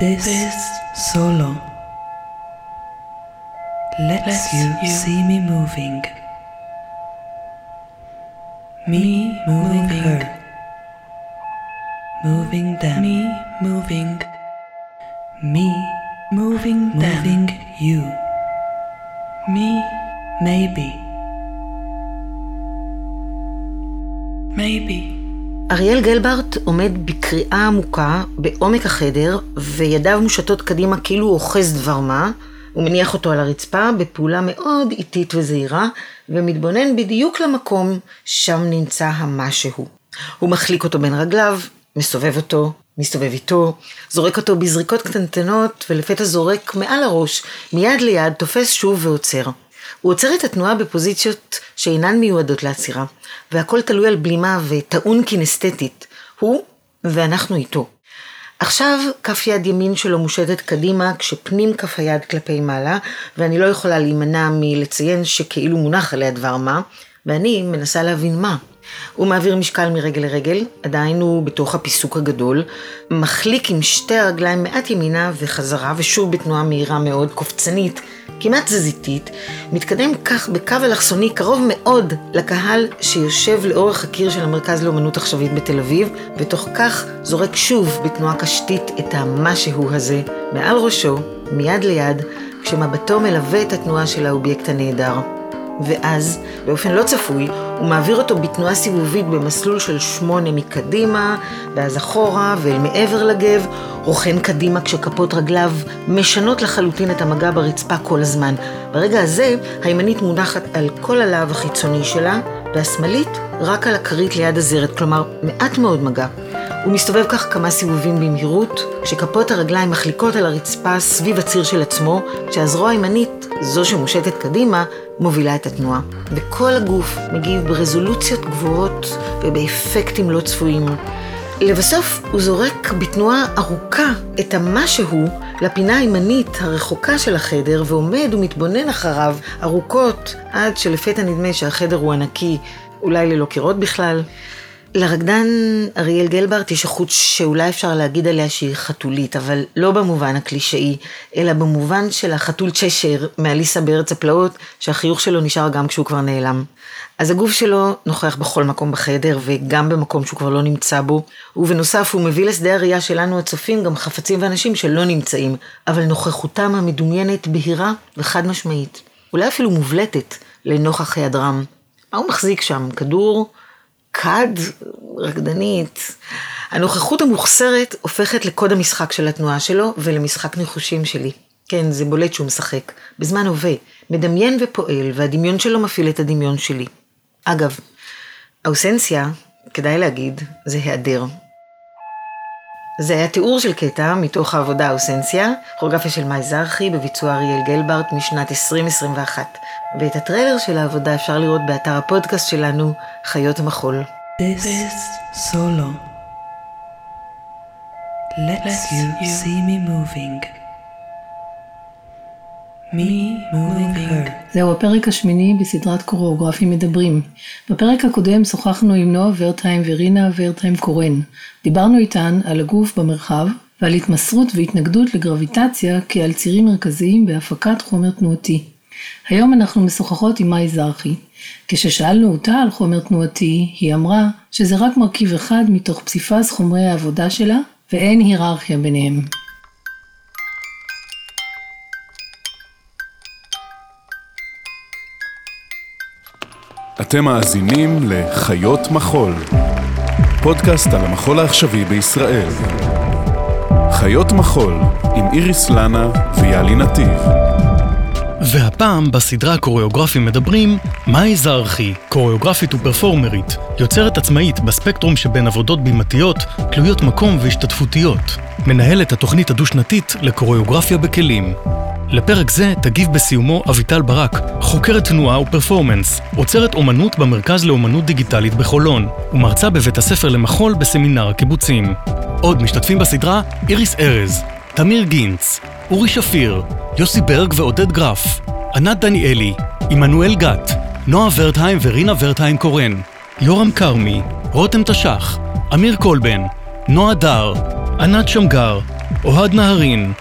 This solo lets you see me moving. Me moving her. Moving them. Me moving. Me moving them. You. Me maybe. Maybe. אריאל גלברט עומד בקריאה עמוקה בעומק החדר, וידיו מושטות קדימה כאילו הוא אוחז דבר מה. הוא מניח אותו על הרצפה בפעולה מאוד איטית וזהירה, ומתבונן בדיוק למקום שם נמצא המשהו. הוא מחליק אותו בין רגליו, מסובב אותו, מסתובב איתו, זורק אותו בזריקות קטנטנות, ולפתע זורק מעל הראש, מיד ליד, תופס שוב ועוצר. הוא עוצר את התנועה בפוזיציות שאינן מיועדות לעצירה, והכל תלוי על בלימה וטעון קינסתטית. הוא ואנחנו איתו. עכשיו כף יד ימין שלו מושטת קדימה כשפנים כף היד כלפי מעלה, ואני לא יכולה להימנע מלציין שכאילו מונח עליה דבר מה, ואני מנסה להבין מה. הוא מעביר משקל מרגל לרגל, עדיין הוא בתוך הפיסוק הגדול, מחליק עם שתי הרגליים מעט ימינה וחזרה, ושוב בתנועה מהירה מאוד, קופצנית, כמעט תזזיתית, מתקדם כך בקו אלכסוני קרוב מאוד לקהל שיושב לאורך הקיר של המרכז לאומנות עכשווית בתל אביב, ותוך כך זורק שוב בתנועה קשתית את המשהו הזה מעל ראשו, מיד ליד, כשמבטו מלווה את התנועה של האובייקט הנהדר. ואז, באופן לא צפוי, הוא מעביר אותו בתנועה סיבובית במסלול של שמונה מקדימה, ואז אחורה ואל מעבר לגב, רוכן קדימה כשכפות רגליו משנות לחלוטין את המגע ברצפה כל הזמן. ברגע הזה, הימנית מונחת על כל הלהב החיצוני שלה, והשמאלית רק על הכרית ליד הזרת, כלומר, מעט מאוד מגע. הוא מסתובב כך כמה סיבובים במהירות, כשכפות הרגליים מחליקות על הרצפה סביב הציר של עצמו, כשהזרוע הימנית, זו שמושטת קדימה, מובילה את התנועה. וכל הגוף מגיב ברזולוציות גבוהות ובאפקטים לא צפויים. לבסוף הוא זורק בתנועה ארוכה את המשהו לפינה הימנית הרחוקה של החדר ועומד ומתבונן אחריו ארוכות עד שלפתע נדמה שהחדר הוא ענקי, אולי ללא קירות בכלל. לרקדן אריאל גלברט יש החוט שאולי אפשר להגיד עליה שהיא חתולית, אבל לא במובן הקלישאי, אלא במובן של החתול צ'שר מאליסה בארץ הפלאות, שהחיוך שלו נשאר גם כשהוא כבר נעלם. אז הגוף שלו נוכח בכל מקום בחדר, וגם במקום שהוא כבר לא נמצא בו, ובנוסף הוא מביא לשדה הראייה שלנו הצופים גם חפצים ואנשים שלא נמצאים, אבל נוכחותם המדומיינת בהירה וחד משמעית, אולי אפילו מובלטת לנוכח היעדרם. מה הוא מחזיק שם? כדור? כד, רקדנית. הנוכחות המוכסרת הופכת לקוד המשחק של התנועה שלו ולמשחק ניחושים שלי. כן, זה בולט שהוא משחק. בזמן הווה, מדמיין ופועל, והדמיון שלו מפעיל את הדמיון שלי. אגב, האוסנסיה, כדאי להגיד, זה היעדר. זה היה תיאור של קטע מתוך העבודה האוסנסיה, כוריאוגרפיה של מאי זרחי בביצוע אריאל גלברט משנת 2021. ואת הטריילר של העבודה אפשר לראות באתר הפודקאסט שלנו, חיות מחול. This solo lets you see me moving. זהו הפרק השמיני בסדרת קוריאוגרפים מדברים. בפרק הקודם שוחחנו עם נועה ורטהיים ורינה ורטהיים קורן. דיברנו איתן על הגוף במרחב ועל התמסרות והתנגדות לגרביטציה כעל צירים מרכזיים בהפקת חומר תנועתי. היום אנחנו משוחחות עם מאי זרחי. כששאלנו אותה על חומר תנועתי, היא אמרה שזה רק מרכיב אחד מתוך פסיפס חומרי העבודה שלה, ואין היררכיה ביניהם. אתם מאזינים לחיות מחול, פודקאסט על המחול העכשווי בישראל. חיות מחול עם איריס לנה ויאלי נתיב. והפעם בסדרה הקוריאוגרפים מדברים, מאי זרחי, קוריאוגרפית ופרפורמרית, יוצרת עצמאית בספקטרום שבין עבודות בימתיות, תלויות מקום והשתתפותיות. מנהלת התוכנית הדו-שנתית לקוריאוגרפיה בכלים. לפרק זה תגיב בסיומו אביטל ברק, חוקרת תנועה ופרפורמנס, עוצרת אומנות במרכז לאומנות דיגיטלית בחולון, ומרצה בבית הספר למחול בסמינר הקיבוצים. עוד משתתפים בסדרה איריס ארז, תמיר גינץ, אורי שפיר, יוסי ברג ועודד גרף, ענת דניאלי, עמנואל גת, נועה ורטהיים ורינה ורטהיים קורן, יורם כרמי, רותם תש"ח, אמיר קולבן, נועה דר, ענת שמגר, אוהד נהרין.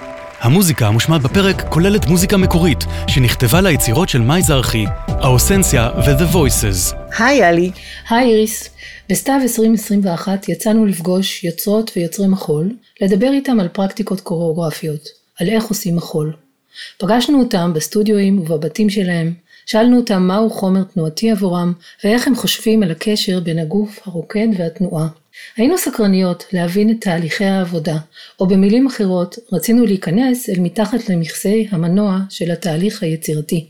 המוזיקה המושמעת בפרק כוללת מוזיקה מקורית, שנכתבה ליצירות של מאי זרחי, האוסנסיה ו-The Voices. היי יאלי. היי איריס, בסתיו 2021 יצאנו לפגוש יוצרות ויוצרי מחול, לדבר איתם על פרקטיקות קוריאוגרפיות, על איך עושים מחול. פגשנו אותם בסטודיואים ובבתים שלהם, שאלנו אותם מהו חומר תנועתי עבורם, ואיך הם חושבים על הקשר בין הגוף הרוקד והתנועה. היינו סקרניות להבין את תהליכי העבודה, או במילים אחרות, רצינו להיכנס אל מתחת למכסי המנוע של התהליך היצירתי.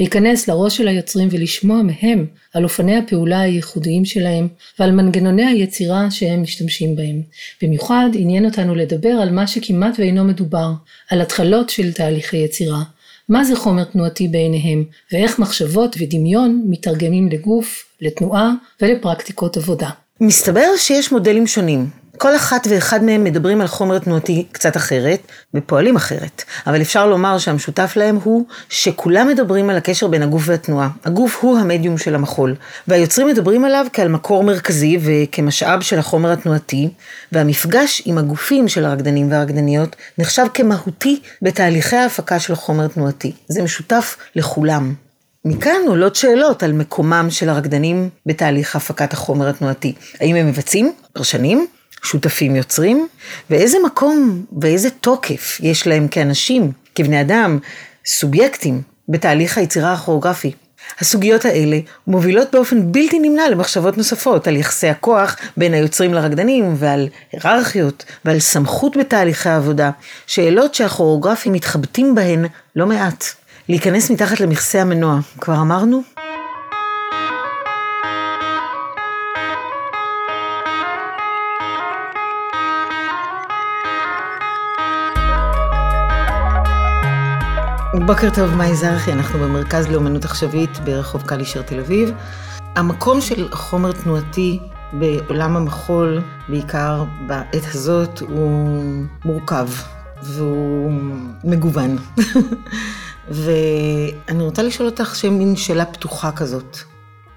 להיכנס לראש של היוצרים ולשמוע מהם על אופני הפעולה הייחודיים שלהם ועל מנגנוני היצירה שהם משתמשים בהם. במיוחד עניין אותנו לדבר על מה שכמעט ואינו מדובר, על התחלות של תהליכי יצירה. מה זה חומר תנועתי בעיניהם, ואיך מחשבות ודמיון מתרגמים לגוף, לתנועה ולפרקטיקות עבודה. מסתבר שיש מודלים שונים. כל אחת ואחד מהם מדברים על חומר תנועתי קצת אחרת, ופועלים אחרת. אבל אפשר לומר שהמשותף להם הוא שכולם מדברים על הקשר בין הגוף והתנועה. הגוף הוא המדיום של המחול, והיוצרים מדברים עליו כעל מקור מרכזי וכמשאב של החומר התנועתי, והמפגש עם הגופים של הרקדנים והרקדניות נחשב כמהותי בתהליכי ההפקה של חומר תנועתי. זה משותף לכולם. מכאן עולות שאלות על מקומם של הרקדנים בתהליך הפקת החומר התנועתי. האם הם מבצעים, פרשנים, שותפים יוצרים, ואיזה מקום ואיזה תוקף יש להם כאנשים, כבני אדם, סובייקטים, בתהליך היצירה הכוריאוגרפי. הסוגיות האלה מובילות באופן בלתי נמנע למחשבות נוספות על יחסי הכוח בין היוצרים לרקדנים ועל היררכיות ועל סמכות בתהליכי העבודה, שאלות שהכוריאוגרפים מתחבטים בהן לא מעט. להיכנס מתחת למכסה המנוע, כבר אמרנו? בוקר טוב, מאי זרחי, אנחנו במרכז לאומנות עכשווית ברחוב קלישר תל אביב. המקום של חומר תנועתי בעולם המחול, בעיקר בעת הזאת, הוא מורכב והוא מגוון. ואני רוצה לשאול אותך שם מין שאלה פתוחה כזאת.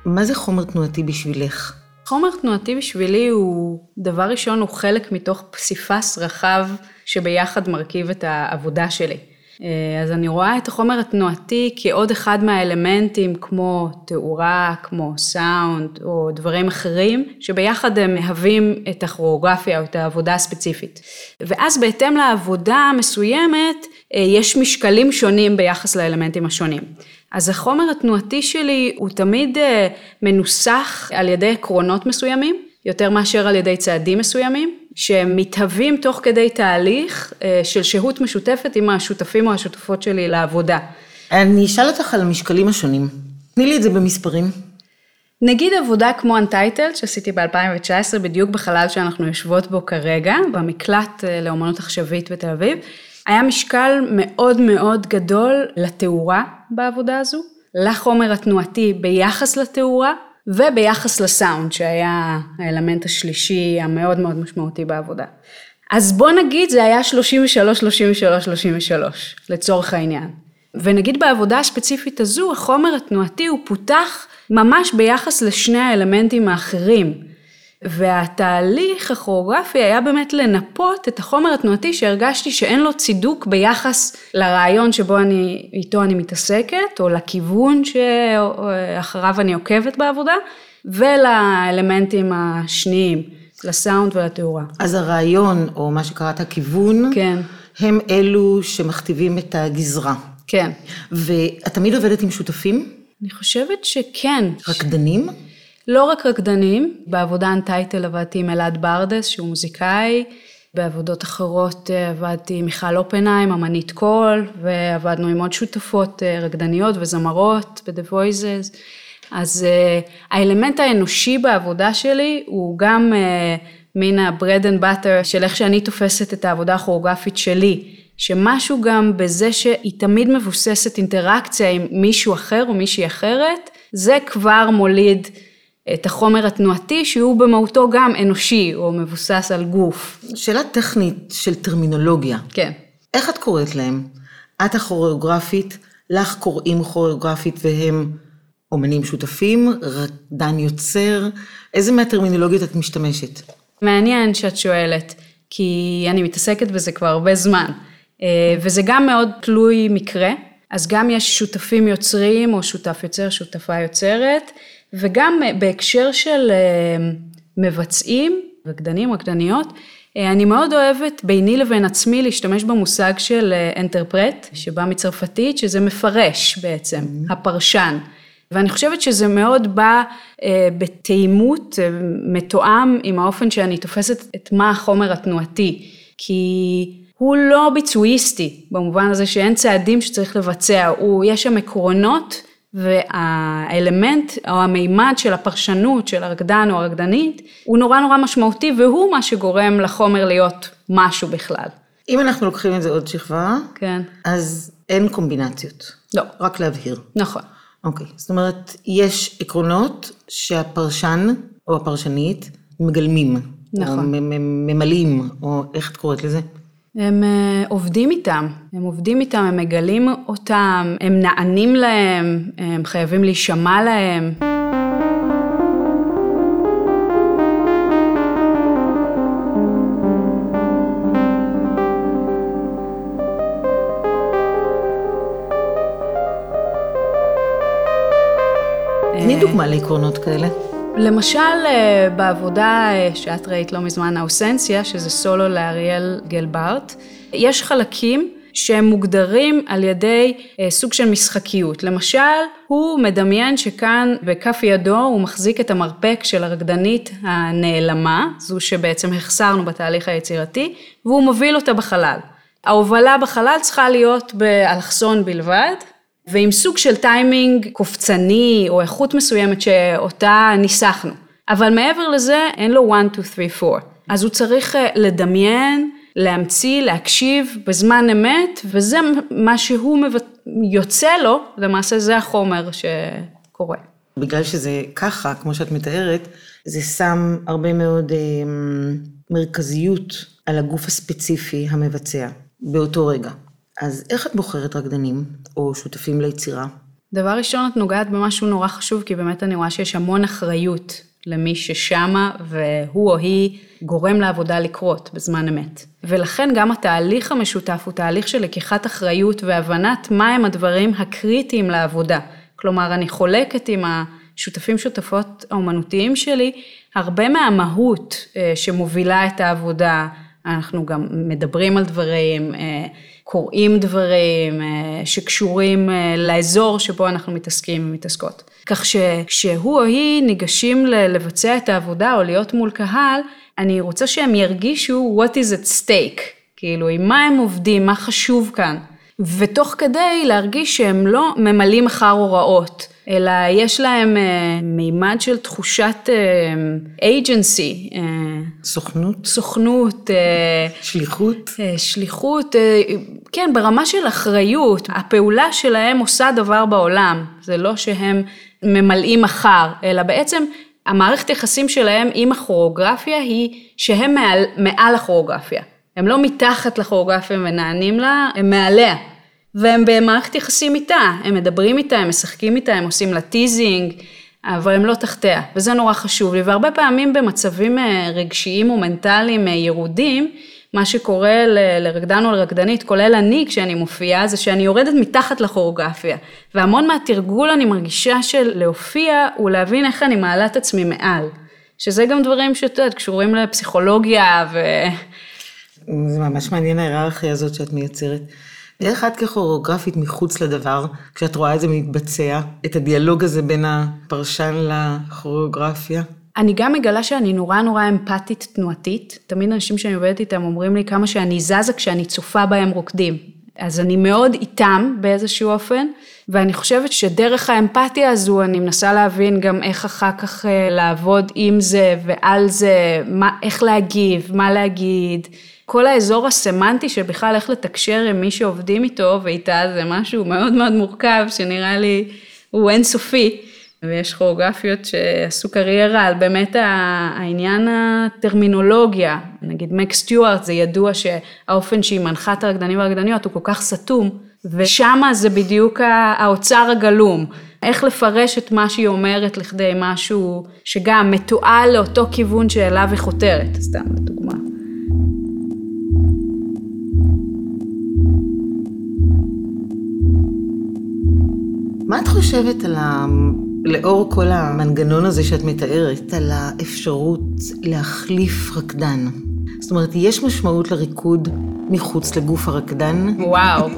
מה זה חומר תנועתי בשבילך? חומר תנועתי בשבילי הוא, דבר ראשון, הוא חלק מתוך פסיפס רחב שביחד מרכיב את העבודה שלי. אה, אז אני רואה את החומר התנועתי כעוד אחד מהאלמנטים כמו תאורה, כמו סאונד או דברים אחרים, שביחד הם מהווים את הכרואוגרפיה או את העבודה הספציפית. ואז בהתאם לעבודה המסוימת, אה, יש משקלים שונים ביחס לאלמנטים השונים. אז החומר התנועתי שלי הוא תמיד אה, מנוסח על ידי עקרונות מסוימים, יותר מאשר על ידי צעדים מסוימים, שמתהווים תוך כדי תהליך אה, של שהות משותפת עם השותפים או השותפות שלי לעבודה. אני אשאל אותך על המשקלים השונים. תני לי את זה במספרים. נגיד עבודה כמו Untitled שעשיתי ב-2019, בדיוק בחלל שאנחנו יושבות בו כרגע, במקלט לאומנות עכשווית בתל אביב, היה משקל מאוד מאוד גדול לתאורה בעבודה הזו, לחומר התנועתי ביחס לתאורה, וביחס לסאונד, שהיה האלמנט השלישי המאוד מאוד משמעותי בעבודה. אז בוא נגיד זה היה 33, 33, 33, לצורך העניין. ונגיד בעבודה הספציפית הזו, החומר התנועתי הוא פותח ממש ביחס לשני האלמנטים האחרים. והתהליך הכוריאוגרפי היה באמת לנפות את החומר התנועתי שהרגשתי שאין לו צידוק ביחס לרעיון שבו אני, איתו אני מתעסקת, או לכיוון שאחריו אני עוקבת בעבודה, ולאלמנטים השניים, לסאונד ולתאורה. אז הרעיון, או מה שקראת כיוון, כן. הם אלו שמכתיבים את הגזרה. כן. ואת תמיד עובדת עם שותפים? אני חושבת שכן. רקדנים? לא רק רקדנים, בעבודה אנטייטל עבדתי עם אלעד ברדס, שהוא מוזיקאי, בעבודות אחרות אה, עבדתי עם מיכל אופנהיים, אמנית קול, ועבדנו עם עוד שותפות אה, רקדניות וזמרות ב-The Voices. אז uh, האלמנט האנושי בעבודה שלי הוא גם מן ה-bread and butter של איך שאני תופסת את העבודה הכוריאוגרפית שלי. שמשהו גם בזה שהיא תמיד מבוססת אינטראקציה עם מישהו אחר או מישהי אחרת, זה כבר מוליד את החומר התנועתי שהוא במהותו גם אנושי או מבוסס על גוף. שאלה טכנית של טרמינולוגיה. כן. איך את קוראת להם? את הכוריאוגרפית, לך קוראים כוריאוגרפית והם אומנים שותפים, רקדן יוצר, איזה מהטרמינולוגיות את משתמשת? מעניין שאת שואלת, כי אני מתעסקת בזה כבר הרבה זמן. אה, וזה גם מאוד תלוי מקרה, אז גם יש שותפים יוצרים או שותף יוצר, שותפה יוצרת, וגם בהקשר של אה, מבצעים, רקדנים, רקדניות, אה, אני מאוד אוהבת ביני לבין עצמי להשתמש במושג של אנטרפרט, שבא מצרפתית, שזה מפרש בעצם, mm-hmm. הפרשן. ואני חושבת שזה מאוד בא אה, בתאימות, אה, מתואם עם האופן שאני תופסת את מה החומר התנועתי. כי הוא לא ביצועיסטי, במובן הזה שאין צעדים שצריך לבצע, הוא, יש שם עקרונות והאלמנט או המימד של הפרשנות של הרקדן או הרקדנית הוא נורא נורא משמעותי והוא מה שגורם לחומר להיות משהו בכלל. אם אנחנו לוקחים את זה עוד שכבה, כן. אז אין קומבינציות. לא. רק להבהיר. נכון. אוקיי, זאת אומרת, יש עקרונות שהפרשן או הפרשנית מגלמים. נכון. או ממלאים, או איך את קוראת לזה? הם אה, עובדים איתם, הם עובדים איתם, הם מגלים אותם, הם נענים להם, הם חייבים להישמע להם. תני דוגמה לעקרונות כאלה. למשל, אה, בעבודה אה, שאת ראית לא מזמן, האוסנציה, שזה סולו לאריאל גלברט, יש חלקים שהם מוגדרים על ידי אה, סוג של משחקיות. למשל, הוא מדמיין שכאן בכף ידו הוא מחזיק את המרפק של הרקדנית הנעלמה, זו שבעצם החסרנו בתהליך היצירתי, והוא מוביל אותה בחלל. ההובלה בחלל צריכה להיות באלכסון בלבד, ועם סוג של טיימינג קופצני או איכות מסוימת שאותה ניסחנו. אבל מעבר לזה אין לו 1, 2, 3, 4. אז הוא צריך אה, לדמיין, להמציא, להקשיב בזמן אמת, וזה מה שהוא יוצא לו, למעשה זה החומר שקורה. בגלל שזה ככה, כמו שאת מתארת, זה שם הרבה מאוד אה, מרכזיות על הגוף הספציפי המבצע באותו רגע. אז איך את בוחרת רקדנים או שותפים ליצירה? דבר ראשון, את נוגעת במשהו נורא חשוב, כי באמת אני רואה שיש המון אחריות למי ששמה, והוא או היא גורם לעבודה לקרות בזמן אמת. ולכן גם התהליך המשותף הוא תהליך של לקיחת אחריות והבנת מהם הדברים הקריטיים לעבודה. כלומר, אני חולקת עם השותפים שותפות האומנותיים שלי הרבה מהמהות אה, שמובילה את העבודה. אנחנו גם מדברים על דברים, אה, קוראים דברים אה, שקשורים אה, לאזור שבו אנחנו מתעסקים ומתעסקות. כך שכשהוא או היא ניגשים לבצע את העבודה או להיות מול קהל, אני רוצה שהם ירגישו what is at stake, כאילו עם מה הם עובדים, מה חשוב כאן. ותוך כדי להרגיש שהם לא ממלאים אחר הוראות, אלא יש להם אה, מימד של תחושת אה, agency. אה, סוכנות? סוכנות. שליחות? שליחות, כן, ברמה של אחריות. הפעולה שלהם עושה דבר בעולם. זה לא שהם ממלאים אחר, אלא בעצם המערכת יחסים שלהם עם הכוריאוגרפיה היא שהם מעל, מעל הכוריאוגרפיה. הם לא מתחת לכוריאוגרפיה ונענים לה, הם מעליה. והם במערכת יחסים איתה, הם מדברים איתה, הם משחקים איתה, הם עושים לה teasing, אבל הם לא תחתיה, וזה נורא חשוב לי. והרבה פעמים במצבים אה, רגשיים ומנטליים אה, ירודים, מה שקורה לרקדן או לרקדנית, כולל אני כשאני מופיעה, זה שאני יורדת מתחת לכוריאוגרפיה. והמון מהתרגול אני מרגישה של להופיע, הוא להבין איך אני מעלה את עצמי מעל. שזה גם דברים שאת יודעת, קשורים לפסיכולוגיה ו... זה ממש מעניין ההיררכיה הזאת שאת מייצרת. איך את ככוריאוגרפית מחוץ לדבר, כשאת רואה את זה מתבצע, את הדיאלוג הזה בין הפרשן לכוריאוגרפיה? אני גם מגלה שאני נורא נורא אמפתית תנועתית. תמיד אנשים שאני עובדת איתם אומרים לי כמה שאני זזה כשאני צופה בהם רוקדים. אז אני מאוד איתם באיזשהו אופן, ואני חושבת שדרך האמפתיה הזו אני מנסה להבין גם איך אחר כך אה, לעבוד עם זה ועל זה, מה, איך להגיב, מה להגיד. כל האזור הסמנטי של בכלל איך לתקשר עם מי שעובדים איתו ואיתה זה משהו מאוד מאוד מורכב שנראה לי הוא אינסופי. ויש כוריאוגרפיות שעשו קריירה על באמת העניין הטרמינולוגיה, נגיד מק סטיוארט זה ידוע שהאופן שהיא מנחה את הרקדנים והרקדניות הוא כל כך סתום, ושמה זה בדיוק האוצר הגלום, איך לפרש את מה שהיא אומרת לכדי משהו שגם מתועל לאותו כיוון שאליו היא חותרת, סתם לדוגמה. חושבת על ה... לאור כל המנגנון הזה שאת מתארת, על האפשרות להחליף רקדן? זאת אומרת, יש משמעות לריקוד מחוץ לגוף הרקדן? וואו.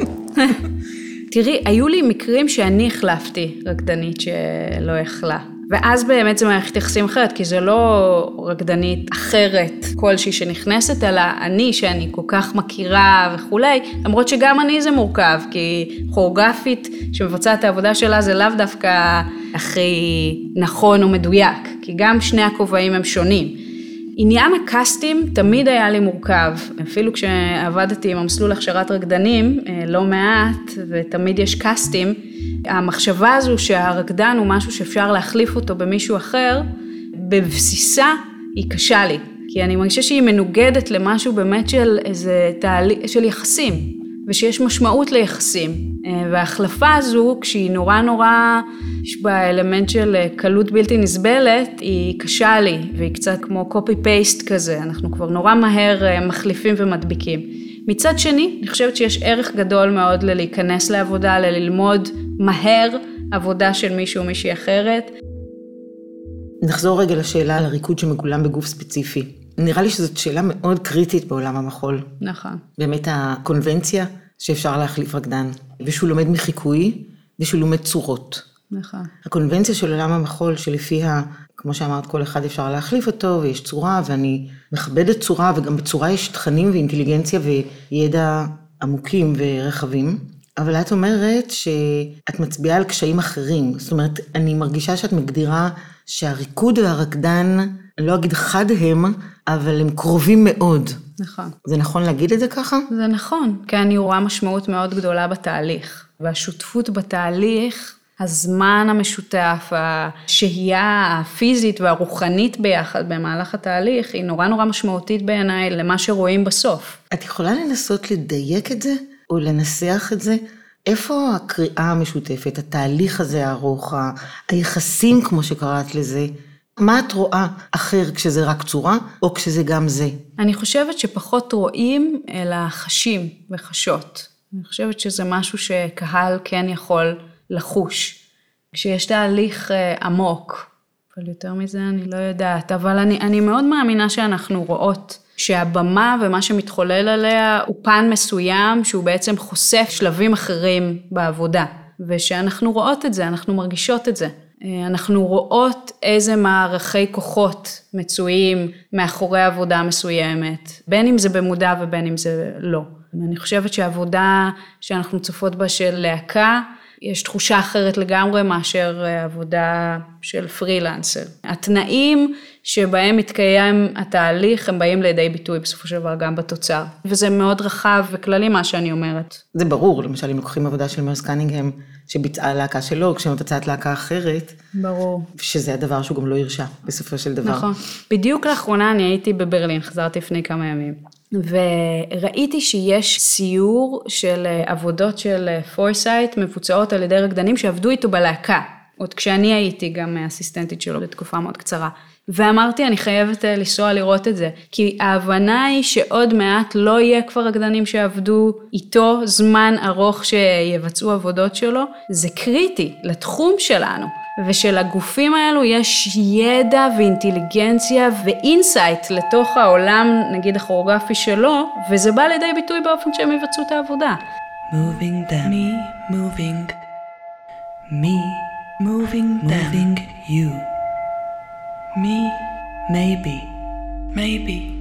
תראי, היו לי מקרים שאני החלפתי רקדנית שלא יכלה. ואז באמת זה מערכת יחסים אחרת, כי זה לא רקדנית אחרת כלשהי שנכנסת, אלא אני, שאני כל כך מכירה וכולי, למרות שגם אני זה מורכב, כי כוריאוגרפית שמבצעת את העבודה שלה זה לאו דווקא הכי נכון או מדויק, כי גם שני הכובעים הם שונים. עניין הקאסטים תמיד היה לי מורכב, אפילו כשעבדתי עם המסלול הכשרת רקדנים, אה, לא מעט, ותמיד יש קאסטים, המחשבה הזו שהרקדן הוא משהו שאפשר להחליף אותו במישהו אחר, בבסיסה היא קשה לי, כי אני מרגישה שהיא מנוגדת למשהו באמת של איזה תהליך, של יחסים, ושיש משמעות ליחסים. אה, וההחלפה הזו, כשהיא נורא נורא, יש בה אלמנט של אה, קלות בלתי נסבלת, היא קשה לי, והיא קצת כמו copy-paste כזה, אנחנו כבר נורא מהר אה, מחליפים ומדביקים. מצד שני, אני חושבת שיש ערך גדול מאוד ללהיכנס לעבודה, לללמוד מהר עבודה של מישהו או מישהי אחרת. נחזור רגע לשאלה על הריקוד שמגולם בגוף ספציפי. נראה לי שזאת שאלה מאוד קריטית בעולם המחול. נכון. באמת הקונבנציה שאפשר להחליף רקדן, ושהוא לומד מחיקוי, ושהוא לומד צורות. נכון. הקונבנציה של עולם המחול, שלפיה, כמו שאמרת, כל אחד אפשר להחליף אותו, ויש צורה, ואני מכבדת צורה, וגם בצורה יש תכנים ואינטליגנציה וידע עמוקים ורחבים. אבל את אומרת שאת מצביעה על קשיים אחרים. זאת אומרת, אני מרגישה שאת מגדירה שהריקוד והרקדן, לא אגיד חד הם, אבל הם קרובים מאוד. נכון. זה נכון להגיד את זה ככה? זה נכון, כי אני רואה משמעות מאוד גדולה בתהליך. והשותפות בתהליך, הזמן המשותף, השהייה הפיזית והרוחנית ביחד במהלך התהליך, היא נורא נורא משמעותית בעיניי למה שרואים בסוף. את יכולה לנסות לדייק את זה, או לנסח את זה? איפה הקריאה המשותפת, התהליך הזה הארוך, היחסים, כמו שקראת לזה, מה את רואה אחר כשזה רק צורה, או כשזה גם זה? אני חושבת שפחות רואים, אלא חשים וחשות. אני חושבת שזה משהו שקהל כן יכול לחוש. כשיש תהליך אה, עמוק, אבל יותר מזה אני לא יודעת, אבל אני, אני מאוד מאמינה שאנחנו רואות שהבמה ומה שמתחולל עליה הוא פן מסוים שהוא בעצם חושף שלבים אחרים בעבודה, ושאנחנו רואות את זה, אנחנו מרגישות את זה. אה, אנחנו רואות איזה מערכי כוחות מצויים מאחורי עבודה מסוימת, בין אם זה במודע ובין אם זה לא. אני חושבת שהעבודה שאנחנו צופות בה של להקה, יש תחושה אחרת לגמרי מאשר אה, עבודה של פרילנסר. התנאים שבהם מתקיים התהליך, הם באים לידי ביטוי בסופו של דבר גם בתוצר. וזה מאוד רחב וכללי מה שאני אומרת. זה ברור, למשל אם לוקחים עבודה של מרס קנינגהם, שביצעה להקה שלו, כשמבצעת להקה אחרת. ברור. שזה הדבר שהוא גם לא הרשה, בסופו של דבר. נכון. בדיוק לאחרונה אני הייתי בברלין, חזרתי לפני כמה ימים. וראיתי שיש סיור של אה, עבודות של פורסייט מבוצעות על ידי רקדנים שעבדו איתו בלהקה, עוד כשאני הייתי גם אסיסטנטית שלו לתקופה מאוד קצרה. ואמרתי, אני חייבת אה, לנסוע לראות את זה, כי ההבנה היא שעוד מעט לא יהיה כבר רקדנים שעבדו איתו זמן ארוך שיבצעו עבודות שלו, זה קריטי לתחום שלנו. ושלגופים האלו יש ידע ואינטליגנציה ואינסייט לתוך העולם, נגיד הכוריאוגרפי שלו, וזה בא לידי ביטוי באופן שהם יבצעו את העבודה. Moving them, me moving, me moving them, moving you, me maybe, maybe.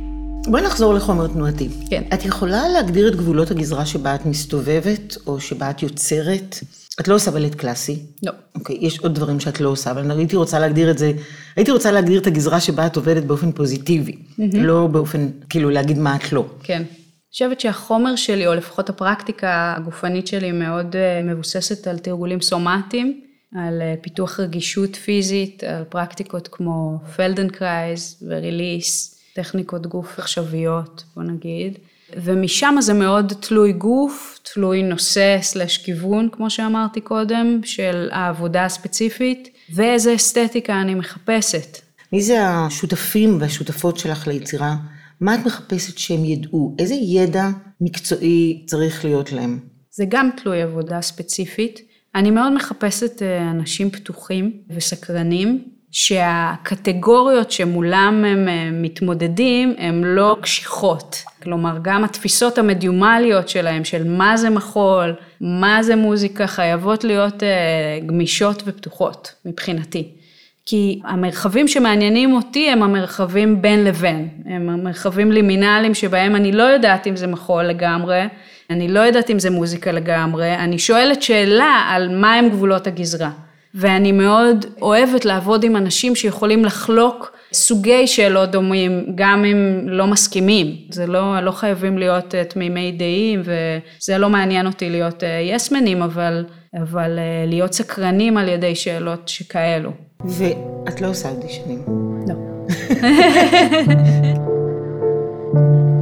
בואי נחזור לחומר תנועתי. כן. את יכולה להגדיר את גבולות הגזרה שבה את מסתובבת, או שבה את יוצרת? את לא עושה בלט קלאסי. לא. אוקיי, יש עוד דברים שאת לא עושה, אבל הייתי רוצה להגדיר את זה, הייתי רוצה להגדיר את הגזרה שבה את עובדת באופן פוזיטיבי, לא באופן, כאילו להגיד מה את לא. כן. אני חושבת שהחומר שלי, או לפחות הפרקטיקה הגופנית שלי, מאוד אה, מבוססת על תרגולים סומטיים, על אה, פיתוח רגישות פיזית, על פרקטיקות כמו פלדנקרייז ו-release, טכניקות גוף עכשוויות, בוא נגיד. ומשם זה מאוד תלוי גוף, תלוי נושא סלש כיוון, כמו שאמרתי קודם, של העבודה הספציפית, ואיזה אסתטיקה אני מחפשת. מי זה השותפים והשותפות שלך ליצירה? מה את מחפשת שהם ידעו? איזה ידע מקצועי צריך להיות להם? זה גם תלוי עבודה ספציפית. אני מאוד מחפשת אה, אנשים פתוחים וסקרנים, שהקטגוריות שמולם הם אה, מתמודדים הן לא קשיחות. כלומר, גם התפיסות המדיומליות שלהם, של מה זה מחול, מה זה מוזיקה, חייבות להיות אה, גמישות ופתוחות, מבחינתי. כי המרחבים שמעניינים אותי הם המרחבים בין לבין, הם המרחבים לימינליים שבהם אני לא יודעת אם זה מחול לגמרי, אני לא יודעת אם זה מוזיקה לגמרי, אני שואלת שאלה על מהם גבולות הגזרה. ואני מאוד אוהבת לעבוד עם אנשים שיכולים לחלוק סוגי שאלות דומים, גם אם לא מסכימים. זה לא, לא חייבים להיות אה, תמימי דעים, וזה לא מעניין אותי להיות יסמנים, אה, אבל, אבל אה, להיות סקרנים על ידי שאלות שכאלו. ואת לא עושה אודישנים. לא.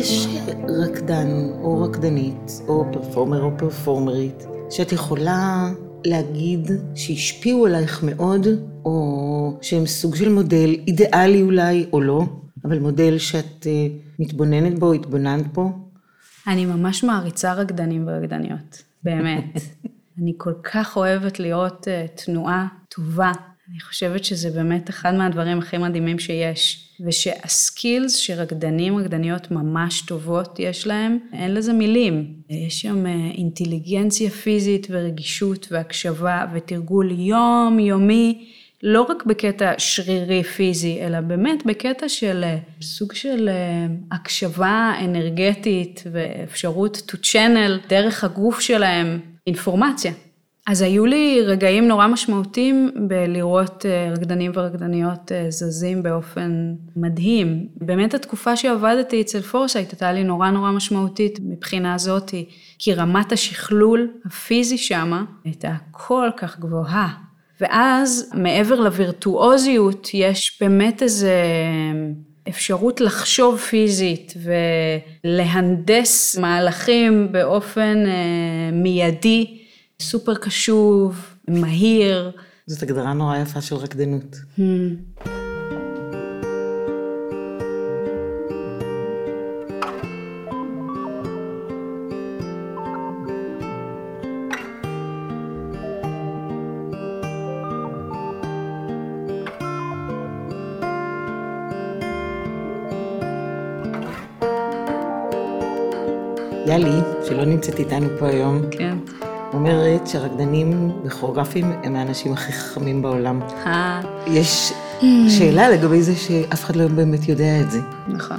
יש רקדן או רקדנית או פרפורמר או פרפורמרית שאת יכולה להגיד שהשפיעו עלייך מאוד, או שהם סוג של מודל אידיאלי אולי או לא, אבל מודל שאת uh, מתבוננת בו, התבוננת בו? אני ממש מעריצה רקדנים ורקדניות, באמת. אני כל כך אוהבת לראות uh, תנועה טובה. אני חושבת שזה באמת אחד מהדברים הכי מדהימים שיש. ושהסקילס שרקדנים, רקדניות ממש טובות יש להם, אין לזה מילים. יש שם אה, אינטליגנציה פיזית ורגישות והקשבה ותרגול יומיומי, לא רק בקטע שרירי פיזי, אלא באמת בקטע של אה, סוג של אה, הקשבה אנרגטית ואפשרות to channel דרך הגוף שלהם אינפורמציה. אז היו לי רגעים נורא משמעותיים בלראות אה, רקדנים ורקדניות אה, זזים באופן מדהים. באמת התקופה שעבדתי אצל פורסייט הייתה לי נורא נורא משמעותית מבחינה זאתי, כי רמת השכלול הפיזי שמה הייתה כל כך גבוהה. ואז מעבר לווירטואוזיות יש באמת איזה אפשרות לחשוב פיזית ולהנדס מהלכים באופן אה, מיידי. סופר קשוב, מהיר. זאת הגדרה נורא יפה של רקדנות. יאלי, שלא נמצאת איתנו פה היום. כן. אומרת שרקדנים וכוריאוגרפים הם האנשים הכי חכמים בעולם. אה. יש שאלה לגבי זה שאף אחד לא באמת יודע את זה. נכון.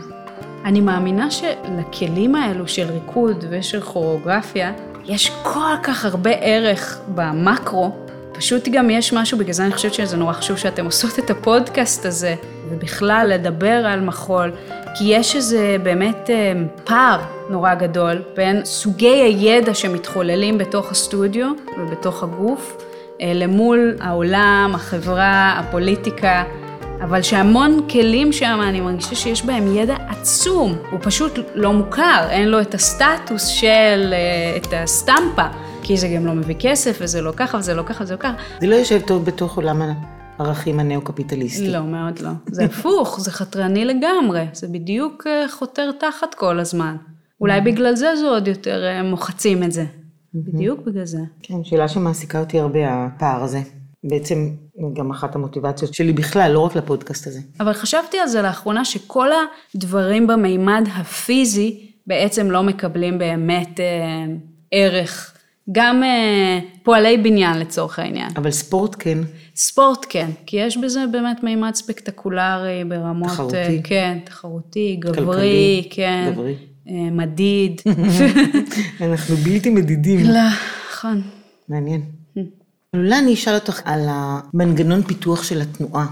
אני מאמינה שלכלים האלו של ריקוד ושל כוריאוגרפיה, יש כל כך הרבה ערך במקרו, פשוט גם יש משהו, בגלל זה אני חושבת שזה נורא חשוב שאתם עושות את הפודקאסט הזה, ובכלל לדבר על מחול, כי יש איזה באמת אה, פער נורא גדול בין סוגי הידע שמתחוללים בתוך הסטודיו ובתוך הגוף, אה, למול העולם, החברה, הפוליטיקה, אבל שהמון כלים שם, אני מרגישה שיש בהם ידע עצום, הוא פשוט לא מוכר, אין לו את הסטטוס של, אה, את הסטמפה, כי זה גם לא מביא כסף, וזה לא ככה, וזה לא ככה, וזה לא ככה. זה לא יושב טוב בתוך עולם הערכים הנאו-קפיטליסטי. לא, מאוד לא. זה הפוך, זה חתרני לגמרי, זה בדיוק אה, חותר תחת כל הזמן. אולי mm-hmm. בגלל זה זה עוד יותר אה, מוחצים את זה. Mm-hmm. בדיוק בגלל זה. כן, שאלה שמעסיקה אותי הרבה, הפער הזה. בעצם גם אחת המוטיבציות שלי בכלל, לא רק לפודקאסט הזה. אבל חשבתי על זה לאחרונה, שכל הדברים במימד הפיזי בעצם לא מקבלים באמת אה, ערך. גם אה, פועלי בניין לצורך העניין. אבל ספורט כן. ספורט כן, כי יש בזה באמת מימד ספקטקולרי ברמות... תחרותי. אה, כן, תחרותי, גברי, כלכלי, כן. גברי. אה, מדיד. אנחנו בלתי מדידים. לא, נכון. מעניין. אולי אני אשאל אותך על המנגנון פיתוח של התנועה.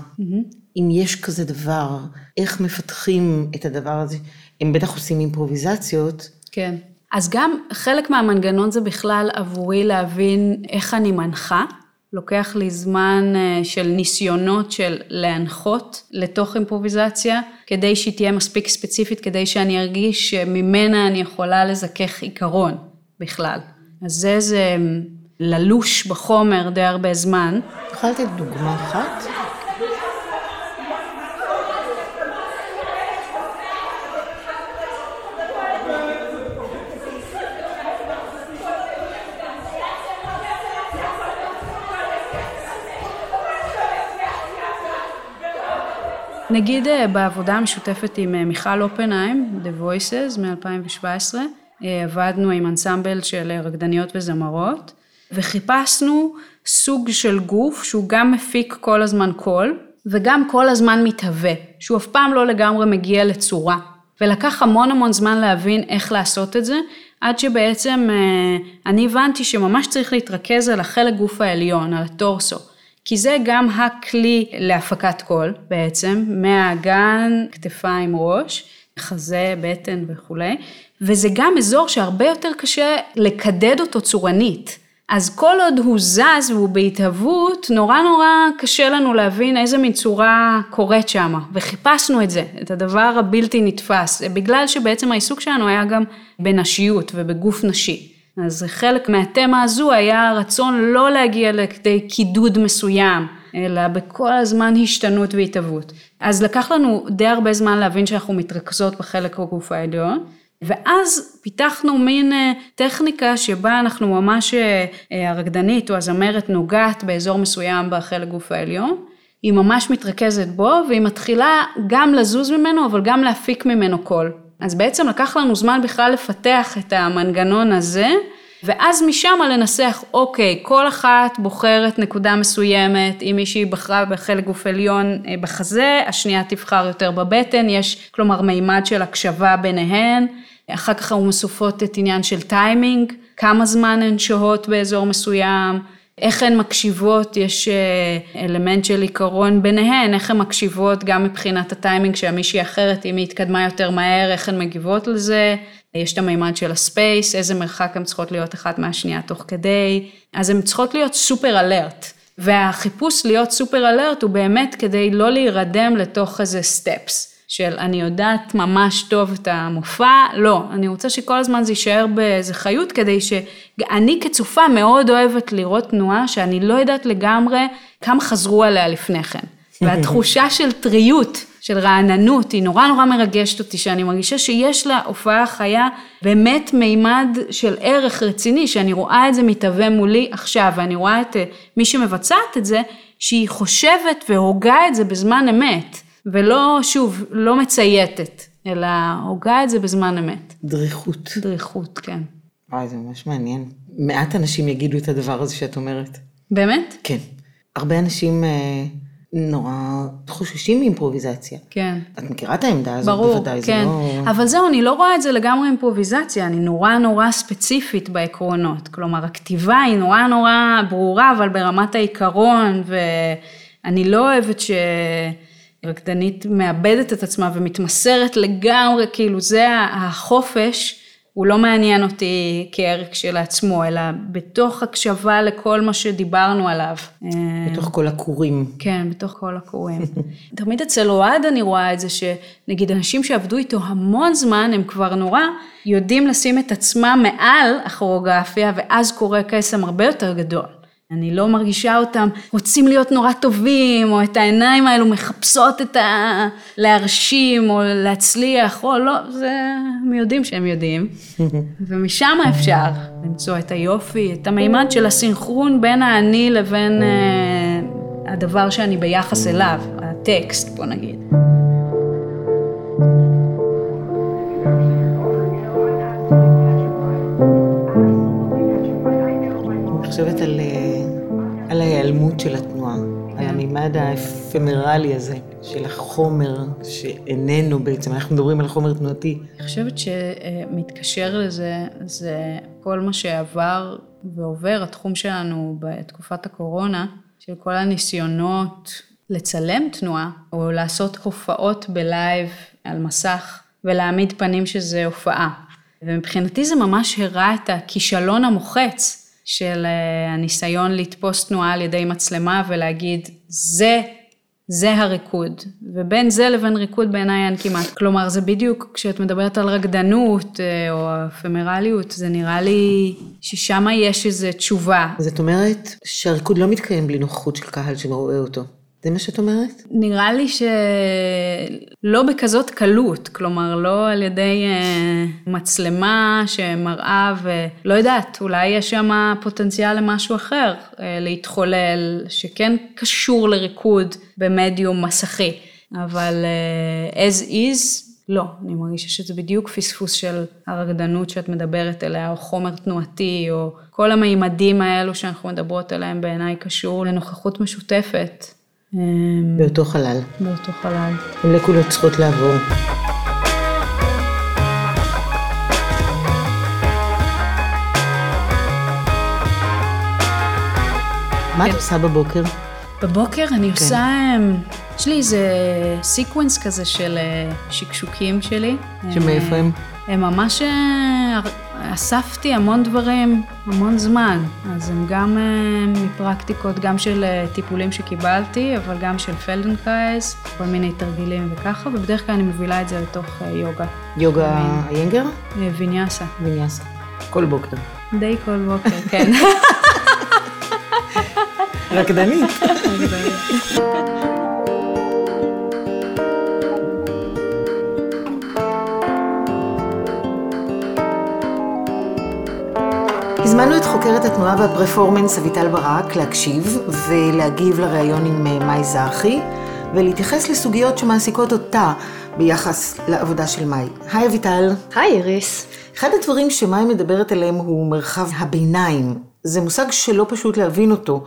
אם יש כזה דבר, איך מפתחים את הדבר הזה? הם בטח עושים אימפרוביזציות. כן. אז גם חלק מהמנגנון זה בכלל עבורי להבין איך אני מנחה. לוקח לי זמן אה, של ניסיונות של להנחות לתוך אימפרוביזציה, כדי שהיא תהיה מספיק ספציפית, כדי שאני ארגיש שממנה אני יכולה לזכך עיקרון בכלל. אז זה איזה ללוש בחומר די הרבה זמן. יכולת לתת דוגמה אחת? נגיד אה, בעבודה המשותפת עם אה, מיכל אופנהיים, The Voices מ-2017, אה, עבדנו עם אנסמבל של רקדניות וזמרות, וחיפשנו סוג של גוף שהוא גם מפיק כל הזמן קול, וגם כל הזמן מתהווה, שהוא אף פעם לא לגמרי מגיע לצורה. ולקח המון המון זמן להבין איך לעשות את זה, עד שבעצם אני הבנתי שממש צריך להתרכז על החלק גוף העליון, על הטורסו. כי זה גם הכלי להפקת קול בעצם, מהאגן, כתפיים, ראש, חזה, בטן וכולי, וזה גם אזור שהרבה יותר קשה לקדד אותו צורנית. אז כל עוד הוא זז והוא בהתהוות, נורא נורא קשה לנו להבין איזה מין צורה קורית שם, וחיפשנו את זה, את הדבר הבלתי נתפס, בגלל שבעצם העיסוק שלנו היה גם בנשיות ובגוף נשי. אז חלק מהתמה הזו היה רצון לא להגיע לכדי קידוד מסוים, אלא בכל הזמן השתנות והתהוות. אז לקח לנו די הרבה זמן להבין שאנחנו מתרכזות בחלק הגוף העליון, ואז פיתחנו מין אה, טכניקה שבה אנחנו ממש, אה, אה, הרקדנית או הזמרת נוגעת באזור מסוים בחלק גוף העליון, היא ממש מתרכזת בו והיא מתחילה גם לזוז ממנו אבל גם להפיק ממנו קול. אז בעצם לקח לנו זמן בכלל לפתח את המנגנון הזה, ואז משם לנסח, אוקיי, כל אחת בוחרת נקודה מסוימת, אם מישהי בחרה בחלק גוף עליון אה, בחזה, השנייה תבחר יותר בבטן, יש כלומר מימד של הקשבה ביניהן, אחר כך אנחנו מסופות את עניין של טיימינג, כמה זמן הן שוהות באזור מסוים, איך הן מקשיבות, יש אה, אלמנט של עיקרון ביניהן, איך הן מקשיבות גם מבחינת הטיימינג של מישהי אחרת, אם היא התקדמה יותר מהר, איך הן מגיבות לזה, יש את המימד של הספייס, איזה מרחק הן צריכות להיות אחת מהשנייה תוך כדי, אז הן צריכות להיות סופר אלרט. והחיפוש להיות סופר אלרט הוא באמת כדי לא להירדם לתוך איזה סטפס. של אני יודעת ממש טוב את המופע, לא, אני רוצה שכל הזמן זה יישאר באיזה חיות כדי שאני כצופה מאוד אוהבת לראות תנועה שאני לא יודעת לגמרי כמה חזרו עליה לפני כן. והתחושה של טריות, של רעננות, היא נורא נורא מרגשת אותי, שאני מרגישה שיש לה הופעה חיה באמת מימד של ערך רציני, שאני רואה את זה מתהווה מולי עכשיו, ואני רואה את אה, מי שמבצעת את זה, שהיא חושבת והוגה את זה בזמן אמת. ולא, שוב, לא מצייתת, אלא הוגה את זה בזמן אמת. דריכות. דריכות, כן. וואי, זה ממש מעניין. מעט אנשים יגידו את הדבר הזה שאת אומרת. באמת? כן. הרבה אנשים אה, נורא חוששים מאימפרוביזציה. כן. את מכירה את העמדה הזאת ברור, בוודאי, כן. זה לא... אבל זהו, אני לא רואה את זה לגמרי אימפרוביזציה, אני נורא נורא ספציפית בעקרונות. כלומר, הכתיבה היא נורא נורא ברורה, אבל ברמת העיקרון, ואני לא אוהבת ש... רקדנית מאבדת את עצמה ומתמסרת לגמרי, כאילו זה החופש, הוא לא מעניין אותי כערך כשלעצמו, אלא בתוך הקשבה לכל מה שדיברנו עליו. בתוך כל הכורים. כן, בתוך כל הכורים. תמיד אצל אוהד אני רואה את זה, שנגיד אנשים שעבדו איתו המון זמן, הם כבר נורא יודעים לשים את עצמם מעל הכוריאוגרפיה, ואז קורה קסם הרבה יותר גדול. אני לא מרגישה אותם רוצים להיות נורא טובים, או את העיניים האלו מחפשות את ה... להרשים, או להצליח, או לא, זה... הם יודעים שהם יודעים. ומשם אפשר למצוא את היופי, את המימד של הסינכרון בין האני לבין אה, הדבר שאני ביחס אליו, הטקסט, בוא נגיד. אני חושבת על, אה, על ההיעלמות של התנועה, על המימד האפמרלי הזה של החומר שאיננו בעצם, אנחנו מדברים על חומר תנועתי. אני חושבת שמתקשר לזה, זה כל מה שעבר ועובר התחום שלנו בתקופת הקורונה, של כל הניסיונות לצלם תנועה, או לעשות הופעות בלייב על מסך, ולהעמיד פנים שזה הופעה. ומבחינתי זה ממש הראה את הכישלון המוחץ של הניסיון לתפוס תנועה על ידי מצלמה ולהגיד, זה, זה הריקוד. ובין זה לבין ריקוד בעיניי אין כמעט. כלומר, זה בדיוק, כשאת מדברת על רקדנות או אפמרליות, זה נראה לי ששם יש איזו תשובה. זאת אומרת שהריקוד לא מתקיים בלי נוכחות של קהל שרואה אותו. זה מה שאת אומרת? נראה לי שלא בכזאת קלות, כלומר לא על ידי uh, מצלמה שמראה ולא יודעת, אולי יש שם פוטנציאל למשהו אחר uh, להתחולל, שכן קשור לריקוד במדיום מסכי. אבל uh, as is, לא. אני מרגישה שזה בדיוק פספוס של הרקדנות שאת מדברת אליה, או חומר תנועתי, או כל המימדים האלו שאנחנו מדברות עליהם בעיניי קשור לנוכחות משותפת. אמ, באותו חלל. באותו חלל. מולקולות צריכות לעבור. מה את עושה בבוקר? בבוקר אני עושה, אמ, יש לי איזה sequence כזה של אה, שקשוקים שלי. שמאיפה הם? הם ממש, אה, אספתי המון דברים, המון זמן. אז הם גם אה, מפרקטיקות, גם של טיפולים שקיבלתי, אבל גם של פלדנקרייז, כל מיני תרגילים וככה, ובדרך כלל אני מובילה את זה לתוך יוגה. יוגה איינגר? ויניאסה. ויניאסה. כל בוקר. די כל בוקר, כן. רקדנית. הזמנו את חוקרת התנועה והפרפורמנס אביטל ברק להקשיב ולהגיב לראיון עם אה, מאי זרחי ולהתייחס לסוגיות שמעסיקות אותה ביחס לעבודה של מאי. היי אביטל. היי איריס. אחד הדברים שמאי מדברת עליהם הוא מרחב הביניים. זה מושג שלא פשוט להבין אותו.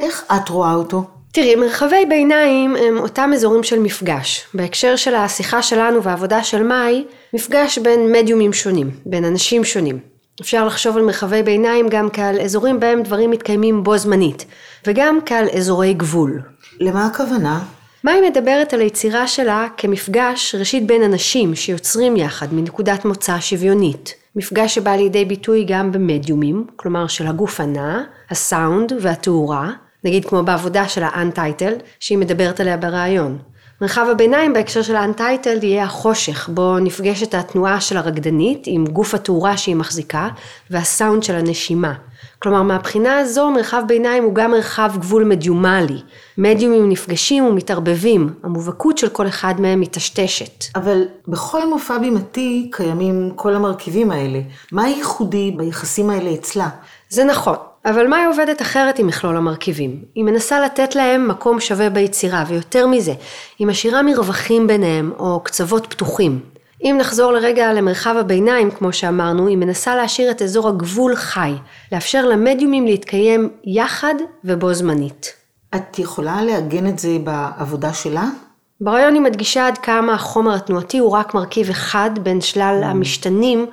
איך את רואה אותו? תראי, מרחבי ביניים הם אותם אזורים של מפגש. בהקשר של השיחה שלנו והעבודה של מאי, מפגש בין מדיומים שונים, בין אנשים שונים. אפשר לחשוב על מרחבי ביניים גם כעל אזורים בהם דברים מתקיימים בו זמנית, וגם כעל אזורי גבול. למה הכוונה? מאי מדברת על היצירה שלה כמפגש ראשית בין אנשים שיוצרים יחד מנקודת מוצא שוויונית. מפגש שבא לידי ביטוי גם במדיומים, כלומר של הגוף הנע, הסאונד והתאורה, נגיד כמו בעבודה של ה-Untitled, שהיא מדברת עליה בריאיון. מרחב הביניים בהקשר של ה-Untitled יהיה החושך, בו נפגשת התנועה של הרקדנית עם גוף התאורה שהיא מחזיקה, והסאונד של הנשימה. כלומר, מהבחינה הזו, מרחב ביניים הוא גם מרחב גבול מדיומלי. מדיומים נפגשים ומתערבבים, המובהקות של כל אחד מהם מטשטשת. אבל בכל מופע בימתי קיימים כל המרכיבים האלה. מה ייחודי ביחסים האלה אצלה? זה נכון. אבל מאי עובדת אחרת עם מכלול המרכיבים. היא מנסה לתת להם מקום שווה ביצירה, ויותר מזה, היא משאירה מרווחים ביניהם, או קצוות פתוחים. אם נחזור לרגע למרחב הביניים, כמו שאמרנו, היא מנסה להשאיר את אזור הגבול חי, לאפשר למדיומים להתקיים יחד ובו זמנית. את יכולה לעגן את זה בעבודה שלה? ברעיון היא מדגישה עד כמה החומר התנועתי הוא רק מרכיב אחד בין שלל mm. המשתנים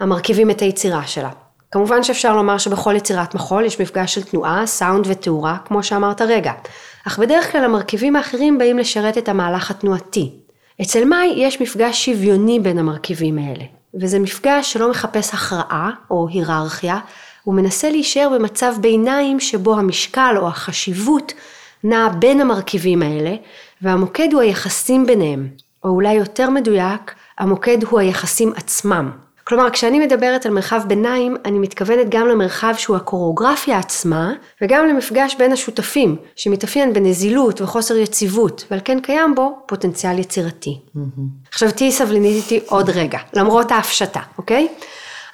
המרכיבים את היצירה שלה. כמובן שאפשר לומר שבכל יצירת מחול יש מפגש של תנועה, סאונד ותאורה, כמו שאמרת רגע, אך בדרך כלל המרכיבים האחרים באים לשרת את המהלך התנועתי. אצל מאי יש מפגש שוויוני בין המרכיבים האלה, וזה מפגש שלא מחפש הכרעה או היררכיה, הוא מנסה להישאר במצב ביניים שבו המשקל או החשיבות נע בין המרכיבים האלה, והמוקד הוא היחסים ביניהם, או אולי יותר מדויק, המוקד הוא היחסים עצמם. כלומר, כשאני מדברת על מרחב ביניים, אני מתכוונת גם למרחב שהוא הקוריאוגרפיה עצמה, וגם למפגש בין השותפים, שמתאפיין בנזילות וחוסר יציבות, ועל כן קיים בו פוטנציאל יצירתי. Mm-hmm. עכשיו תהיי סבלנית איתי עוד רגע, למרות ההפשטה, אוקיי?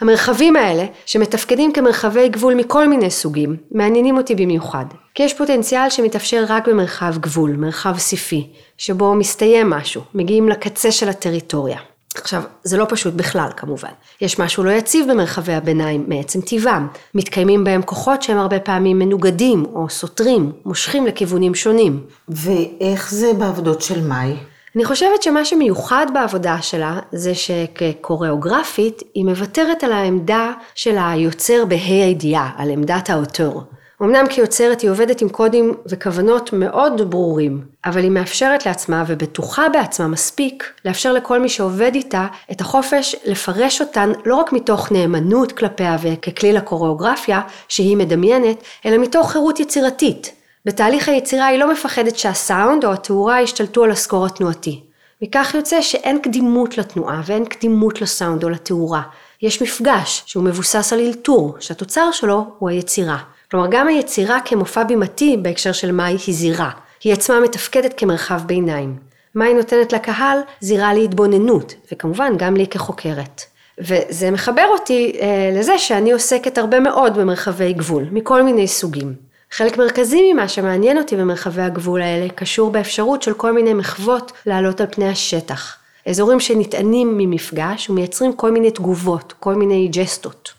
המרחבים האלה, שמתפקדים כמרחבי גבול מכל מיני סוגים, מעניינים אותי במיוחד. כי יש פוטנציאל שמתאפשר רק במרחב גבול, מרחב ספי, שבו מסתיים משהו, מגיעים לקצה של הטריטוריה. עכשיו, זה לא פשוט בכלל כמובן. יש משהו לא יציב במרחבי הביניים מעצם טבעם. מתקיימים בהם כוחות שהם הרבה פעמים מנוגדים או סותרים, מושכים לכיוונים שונים. ואיך זה בעבודות של מאי? אני חושבת שמה שמיוחד בעבודה שלה זה שכקוריאוגרפית היא מוותרת על העמדה של היוצר בה"א הידיעה, על עמדת האוטור. אמנם כיוצרת היא עובדת עם קודים וכוונות מאוד ברורים, אבל היא מאפשרת לעצמה ובטוחה בעצמה מספיק לאפשר לכל מי שעובד איתה את החופש לפרש אותן לא רק מתוך נאמנות כלפיה וככלי לקוריאוגרפיה שהיא מדמיינת, אלא מתוך חירות יצירתית. בתהליך היצירה היא לא מפחדת שהסאונד או התאורה ישתלטו על הסקור התנועתי. מכך יוצא שאין קדימות לתנועה ואין קדימות לסאונד או לתאורה. יש מפגש שהוא מבוסס על אלתור, שהתוצר שלו הוא היצירה. כלומר, גם היצירה כמופע בימתי בהקשר של מאי היא זירה. היא עצמה מתפקדת כמרחב ביניים. מאי נותנת לקהל זירה להתבוננות, וכמובן גם לי כחוקרת. וזה מחבר אותי אה, לזה שאני עוסקת הרבה מאוד במרחבי גבול, מכל מיני סוגים. חלק מרכזי ממה שמעניין אותי במרחבי הגבול האלה קשור באפשרות של כל מיני מחוות לעלות על פני השטח. אזורים שנטענים ממפגש ומייצרים כל מיני תגובות, כל מיני ג'סטות.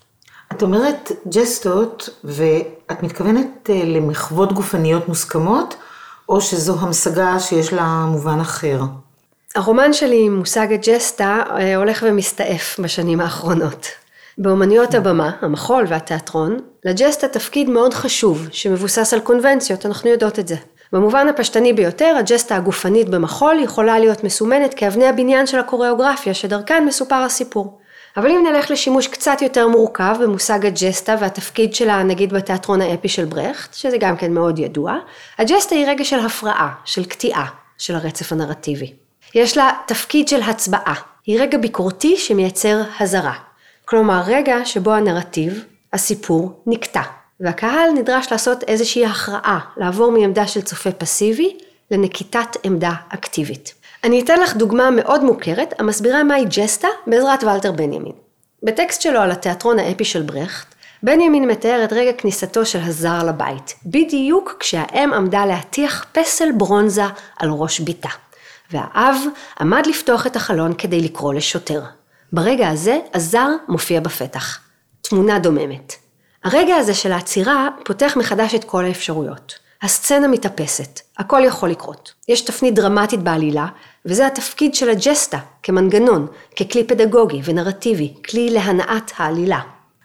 את אומרת ג'סטות, ואת מתכוונת אה, למחוות גופניות מוסכמות, או שזו המשגה שיש לה מובן אחר? הרומן שלי מושג הג'סטה אה, הולך ומסתעף בשנים האחרונות. באומנויות הבמה, המחול והתיאטרון, לג'סטה תפקיד מאוד חשוב, שמבוסס על קונבנציות, אנחנו יודעות את זה. במובן הפשטני ביותר, הג'סטה הגופנית במחול יכולה להיות מסומנת כאבני הבניין של הקוריאוגרפיה, שדרכן מסופר הסיפור. אבל אם נלך לשימוש קצת יותר מורכב במושג הג'סטה והתפקיד שלה נגיד בתיאטרון האפי של ברכט, שזה גם כן מאוד ידוע, הג'סטה היא רגע של הפרעה, של קטיעה, של הרצף הנרטיבי. יש לה תפקיד של הצבעה, היא רגע ביקורתי שמייצר הזרה. כלומר רגע שבו הנרטיב, הסיפור, נקטע, והקהל נדרש לעשות איזושהי הכרעה, לעבור מעמדה של צופה פסיבי לנקיטת עמדה אקטיבית. אני אתן לך דוגמה מאוד מוכרת המסבירה מהי ג'סטה בעזרת ולטר בנימין. בטקסט שלו על התיאטרון האפי של ברכט, בנימין מתאר את רגע כניסתו של הזר לבית, בדיוק כשהאם עמדה להטיח פסל ברונזה על ראש ביתה, והאב עמד לפתוח את החלון כדי לקרוא לשוטר. ברגע הזה הזר מופיע בפתח. תמונה דוממת. הרגע הזה של העצירה פותח מחדש את כל האפשרויות. הסצנה מתאפסת, הכל יכול לקרות. יש תפנית דרמטית בעלילה, וזה התפקיד של הג'סטה, כמנגנון, ככלי פדגוגי ונרטיבי, כלי להנעת העלילה.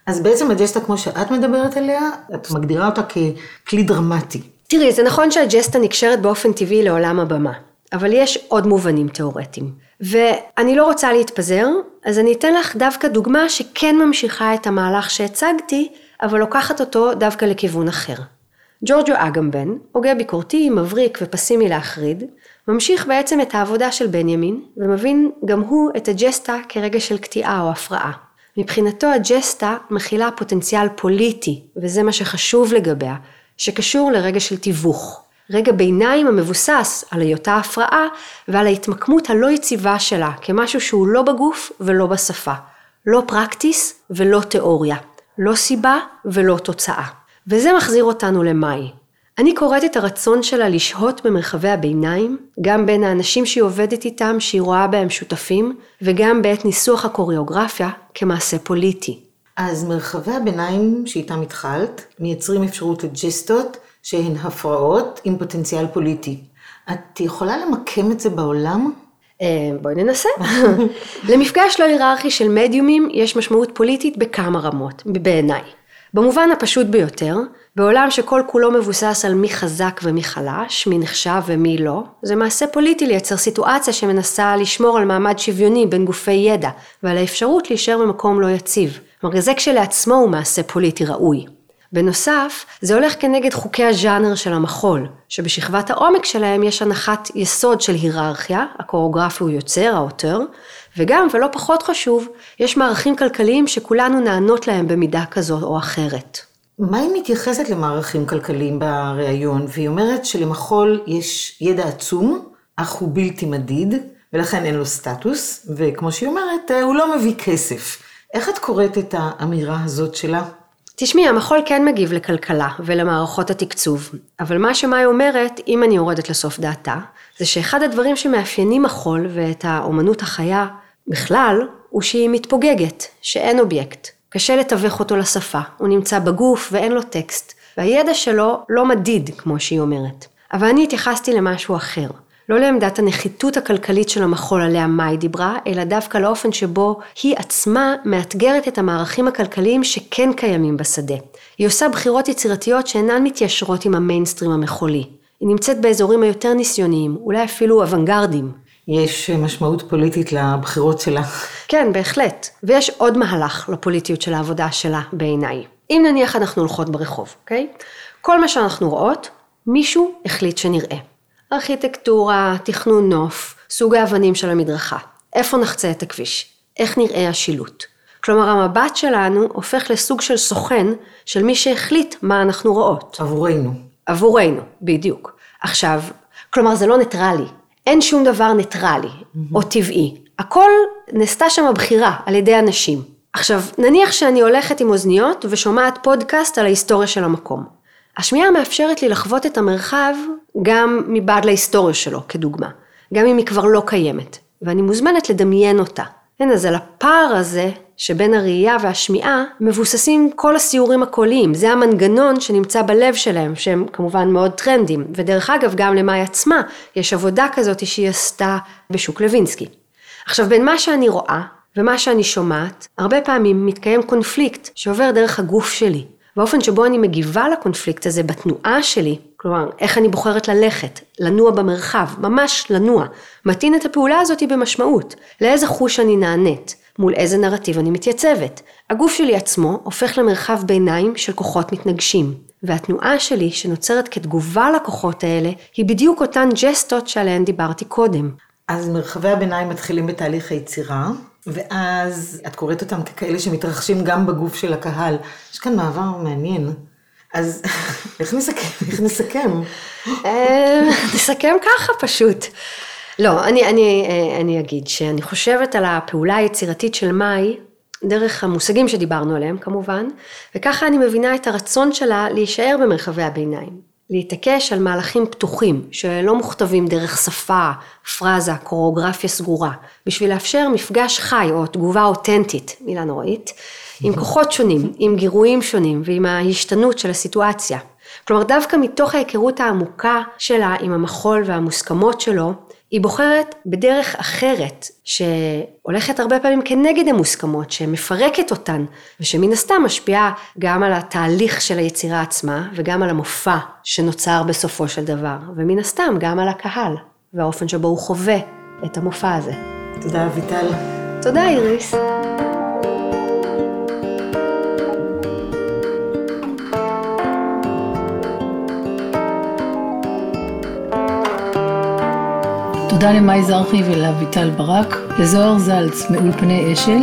אז בעצם הג'סטה כמו שאת מדברת עליה, את מגדירה אותה ככלי דרמטי. תראי, זה נכון שהג'סטה נקשרת באופן טבעי לעולם הבמה, אבל יש עוד מובנים תיאורטיים. ואני לא רוצה להתפזר, אז אני אתן לך דווקא דוגמה שכן ממשיכה את המהלך שהצגתי, אבל לוקחת אותו דווקא לכיוון אחר. ג'ורג'ו אגמבן, הוגה ביקורתי, מבריק ופסימי להחריד, ממשיך בעצם את העבודה של בנימין, ומבין גם הוא את הג'סטה כרגע של קטיעה או הפרעה. מבחינתו הג'סטה מכילה פוטנציאל פוליטי, וזה מה שחשוב לגביה, שקשור לרגע של תיווך. רגע ביניים המבוסס על היותה הפרעה ועל ההתמקמות הלא יציבה שלה כמשהו שהוא לא בגוף ולא בשפה. לא פרקטיס ולא תיאוריה. לא סיבה ולא תוצאה. וזה מחזיר אותנו למאי. אני קוראת את הרצון שלה לשהות במרחבי הביניים, גם בין האנשים שהיא עובדת איתם, שהיא רואה בהם שותפים, וגם בעת ניסוח הקוריאוגרפיה כמעשה פוליטי. אז מרחבי הביניים שאיתם התחלת, מייצרים אפשרות לג'סטות שהן הפרעות עם פוטנציאל פוליטי. את יכולה למקם את זה בעולם? אה, בואי ננסה. למפגש לא היררכי של מדיומים יש משמעות פוליטית בכמה רמות, בעיניי. במובן הפשוט ביותר, בעולם שכל כולו מבוסס על מי חזק ומי חלש, מי נחשב ומי לא, זה מעשה פוליטי לייצר סיטואציה שמנסה לשמור על מעמד שוויוני בין גופי ידע, ועל האפשרות להישאר במקום לא יציב. כלומר, זה כשלעצמו הוא מעשה פוליטי ראוי. בנוסף, זה הולך כנגד חוקי הז'אנר של המחול, שבשכבת העומק שלהם יש הנחת יסוד של היררכיה, הקוריאוגרפי הוא יוצר, האוטר, וגם, ולא פחות חשוב, יש מערכים כלכליים שכולנו נענות להם במידה כזו או אחרת. מה היא מתייחסת למערכים כלכליים בריאיון? והיא אומרת שלמחול יש ידע עצום, אך הוא בלתי מדיד, ולכן אין לו סטטוס, וכמו שהיא אומרת, הוא לא מביא כסף. איך את קוראת את האמירה הזאת שלה? תשמעי, המחול כן מגיב לכלכלה ולמערכות התקצוב, אבל מה שמאי אומרת, אם אני יורדת לסוף דעתה, זה שאחד הדברים שמאפיינים מחול ואת האומנות החיה בכלל, הוא שהיא מתפוגגת, שאין אובייקט. קשה לתווך אותו לשפה, הוא נמצא בגוף ואין לו טקסט, והידע שלו לא מדיד, כמו שהיא אומרת. אבל אני התייחסתי למשהו אחר. לא לעמדת הנחיתות הכלכלית של המחול עליה מאי דיברה, אלא דווקא לאופן שבו היא עצמה מאתגרת את המערכים הכלכליים שכן קיימים בשדה. היא עושה בחירות יצירתיות שאינן מתיישרות עם המיינסטרים המחולי. היא נמצאת באזורים היותר ניסיוניים, אולי אפילו אוונגרדים. יש משמעות פוליטית לבחירות שלה. כן, בהחלט. ויש עוד מהלך לפוליטיות של העבודה שלה בעיניי. אם נניח אנחנו הולכות ברחוב, אוקיי? כל מה שאנחנו רואות, מישהו החליט שנראה. ארכיטקטורה, תכנון נוף, סוג האבנים של המדרכה, איפה נחצה את הכביש, איך נראה השילוט. כלומר המבט שלנו הופך לסוג של סוכן של מי שהחליט מה אנחנו רואות. עבורנו. עבורנו, בדיוק. עכשיו, כלומר זה לא ניטרלי, אין שום דבר ניטרלי mm-hmm. או טבעי. הכל נעשתה שם הבחירה על ידי אנשים. עכשיו, נניח שאני הולכת עם אוזניות ושומעת פודקאסט על ההיסטוריה של המקום. השמיעה מאפשרת לי לחוות את המרחב גם מבעד להיסטוריה שלו, כדוגמה. גם אם היא כבר לא קיימת, ואני מוזמנת לדמיין אותה. כן, אז על הפער הזה שבין הראייה והשמיעה מבוססים כל הסיורים הקוליים, זה המנגנון שנמצא בלב שלהם, שהם כמובן מאוד טרנדיים, ודרך אגב גם למאי עצמה יש עבודה כזאת שהיא עשתה בשוק לוינסקי. עכשיו בין מה שאני רואה ומה שאני שומעת, הרבה פעמים מתקיים קונפליקט שעובר דרך הגוף שלי. באופן שבו אני מגיבה לקונפליקט הזה בתנועה שלי, כלומר, איך אני בוחרת ללכת, לנוע במרחב, ממש לנוע, מתאים את הפעולה הזאת במשמעות, לאיזה חוש אני נענית, מול איזה נרטיב אני מתייצבת. הגוף שלי עצמו הופך למרחב ביניים של כוחות מתנגשים, והתנועה שלי שנוצרת כתגובה לכוחות האלה, היא בדיוק אותן ג'סטות שעליהן דיברתי קודם. אז מרחבי הביניים מתחילים בתהליך היצירה, ואז את קוראת אותם ככאלה שמתרחשים גם בגוף של הקהל. יש כאן מעבר מעניין. אז איך נסכם? איך נסכם? אה, נסכם ככה פשוט. לא, אני, אני, אה, אני אגיד שאני חושבת על הפעולה היצירתית של מאי, דרך המושגים שדיברנו עליהם כמובן, וככה אני מבינה את הרצון שלה להישאר במרחבי הביניים. להתעקש על מהלכים פתוחים, שלא מוכתבים דרך שפה, פרזה, קוריאוגרפיה סגורה, בשביל לאפשר מפגש חי או תגובה אותנטית, מילה נוראית, עם כוחות שונים, עם גירויים שונים ועם ההשתנות של הסיטואציה. כלומר, דווקא מתוך ההיכרות העמוקה שלה עם המחול והמוסכמות שלו, היא בוחרת בדרך אחרת, שהולכת הרבה פעמים כנגד המוסכמות, שמפרקת אותן, ושמן הסתם משפיעה גם על התהליך של היצירה עצמה, וגם על המופע שנוצר בסופו של דבר, ומן הסתם גם על הקהל, והאופן שבו הוא חווה את המופע הזה. תודה, אביטל. תודה, איריס. תודה למאי זרחי ולאביטל ברק, לזוהר זלץ מאולפני אשל,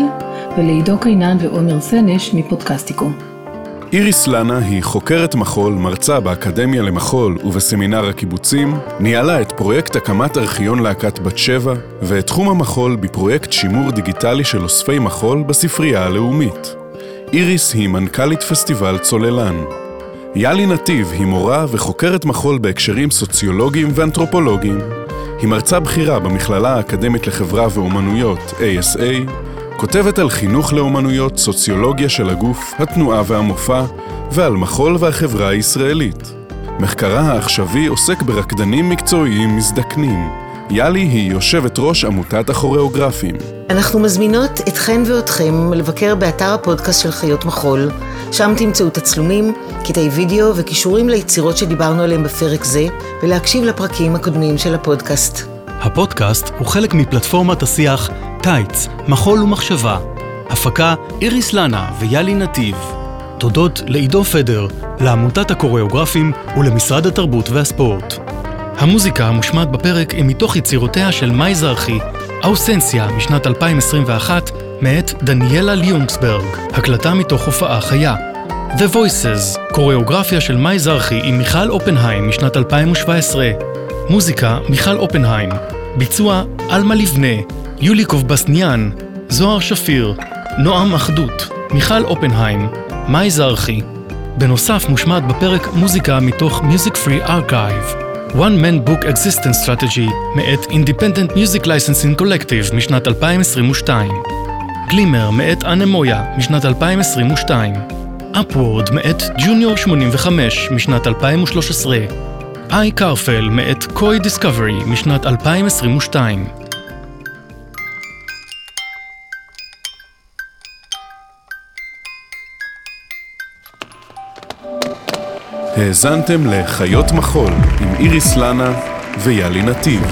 ולעידו קינן ועומר סנש מפודקסטיקו. איריס לנה היא חוקרת מחול, מרצה באקדמיה למחול ובסמינר הקיבוצים, ניהלה את פרויקט הקמת ארכיון להקת בת שבע, ואת תחום המחול בפרויקט שימור דיגיטלי של אוספי מחול בספרייה הלאומית. איריס היא מנכ"לית פסטיבל צוללן. יאלי נתיב היא מורה וחוקרת מחול בהקשרים סוציולוגיים ואנתרופולוגיים. היא מרצה בכירה במכללה האקדמית לחברה ואומנויות, ASA, כותבת על חינוך לאומנויות, סוציולוגיה של הגוף, התנועה והמופע, ועל מחול והחברה הישראלית. מחקרה העכשווי עוסק ברקדנים מקצועיים מזדקנים. יאלי היא יושבת ראש עמותת הכוריאוגרפים. אנחנו מזמינות אתכן ואתכם לבקר באתר הפודקאסט של חיות מחול, שם תמצאו תצלומים, קטעי וידאו וכישורים ליצירות שדיברנו עליהם בפרק זה, ולהקשיב לפרקים הקודמים של הפודקאסט. הפודקאסט הוא חלק מפלטפורמת השיח טייץ, מחול ומחשבה. הפקה איריס לנה ויאלי נתיב. תודות לעידו פדר, לעמותת הקוריאוגרפים ולמשרד התרבות והספורט. המוזיקה המושמעת בפרק היא מתוך יצירותיה של מאי זרחי, אאוסנסיה משנת 2021, מאת דניאלה ליונגסברג, הקלטה מתוך הופעה חיה. The Voices, קוריאוגרפיה של מאי זרחי עם מיכל אופנהיים משנת 2017. מוזיקה, מיכל אופנהיים. ביצוע, עלמה לבנה, יוליקוב בסניאן, זוהר שפיר, נועם אחדות, מיכל אופנהיים, מאי זרחי. בנוסף מושמעת בפרק מוזיקה מתוך Music Free Archive. One Man Book Existence Strategy מאת Independent Music Licensing Collective משנת 2022. גלימר מאת אנמויה משנת 2022. Upward מאת ג'וניור 85 משנת 2013. איי קרפל מאת קוי דיסקאברי משנת 2022. האזנתם ל"חיות מחול" עם איריס לנה ויאלי נתיב.